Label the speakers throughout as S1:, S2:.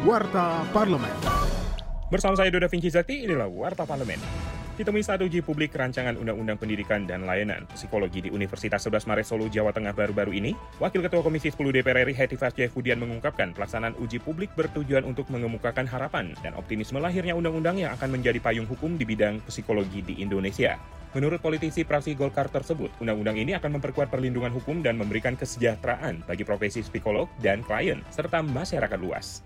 S1: Warta Parlemen.
S2: Bersama saya Doda Vinci Zakti, inilah Warta Parlemen. Ditemui saat uji publik rancangan Undang-Undang Pendidikan dan Layanan Psikologi di Universitas 11 Maret Solo, Jawa Tengah baru-baru ini, Wakil Ketua Komisi 10 DPR RI Heti Fasjefudian mengungkapkan pelaksanaan uji publik bertujuan untuk mengemukakan harapan dan optimisme lahirnya undang-undang yang akan menjadi payung hukum di bidang psikologi di Indonesia. Menurut politisi praksi Golkar tersebut, undang-undang ini akan memperkuat perlindungan hukum dan memberikan kesejahteraan bagi profesi psikolog dan klien, serta masyarakat luas.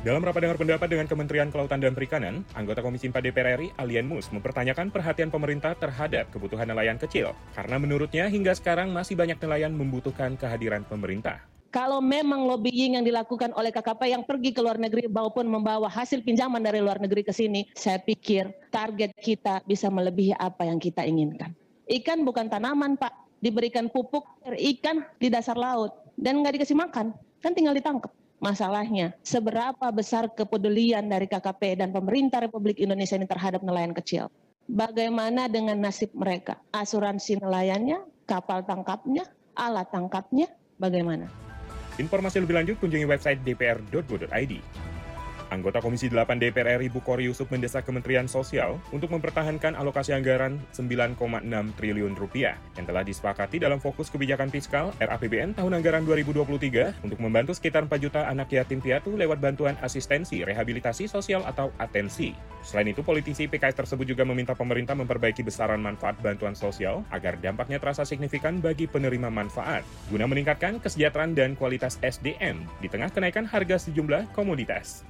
S2: Dalam rapat dengar pendapat dengan Kementerian Kelautan dan Perikanan, anggota Komisi 4 DPR RI, Alian Mus, mempertanyakan perhatian pemerintah terhadap kebutuhan nelayan kecil, karena menurutnya hingga sekarang masih banyak nelayan membutuhkan kehadiran pemerintah
S3: kalau memang lobbying yang dilakukan oleh KKP yang pergi ke luar negeri maupun membawa hasil pinjaman dari luar negeri ke sini, saya pikir target kita bisa melebihi apa yang kita inginkan. Ikan bukan tanaman, Pak. Diberikan pupuk ikan di dasar laut dan nggak dikasih makan, kan tinggal ditangkap. Masalahnya, seberapa besar kepedulian dari KKP dan pemerintah Republik Indonesia ini terhadap nelayan kecil? Bagaimana dengan nasib mereka? Asuransi nelayannya, kapal tangkapnya, alat tangkapnya, bagaimana?
S2: Informasi lebih lanjut kunjungi website dpr.go.id. Anggota Komisi 8 DPR RI Bukhari Yusuf mendesak Kementerian Sosial untuk mempertahankan alokasi anggaran 9,6 triliun rupiah yang telah disepakati dalam fokus kebijakan fiskal RAPBN tahun anggaran 2023 untuk membantu sekitar 4 juta anak yatim piatu lewat bantuan asistensi rehabilitasi sosial atau atensi. Selain itu, politisi PKS tersebut juga meminta pemerintah memperbaiki besaran manfaat bantuan sosial agar dampaknya terasa signifikan bagi penerima manfaat, guna meningkatkan kesejahteraan dan kualitas SDM di tengah kenaikan harga sejumlah komoditas.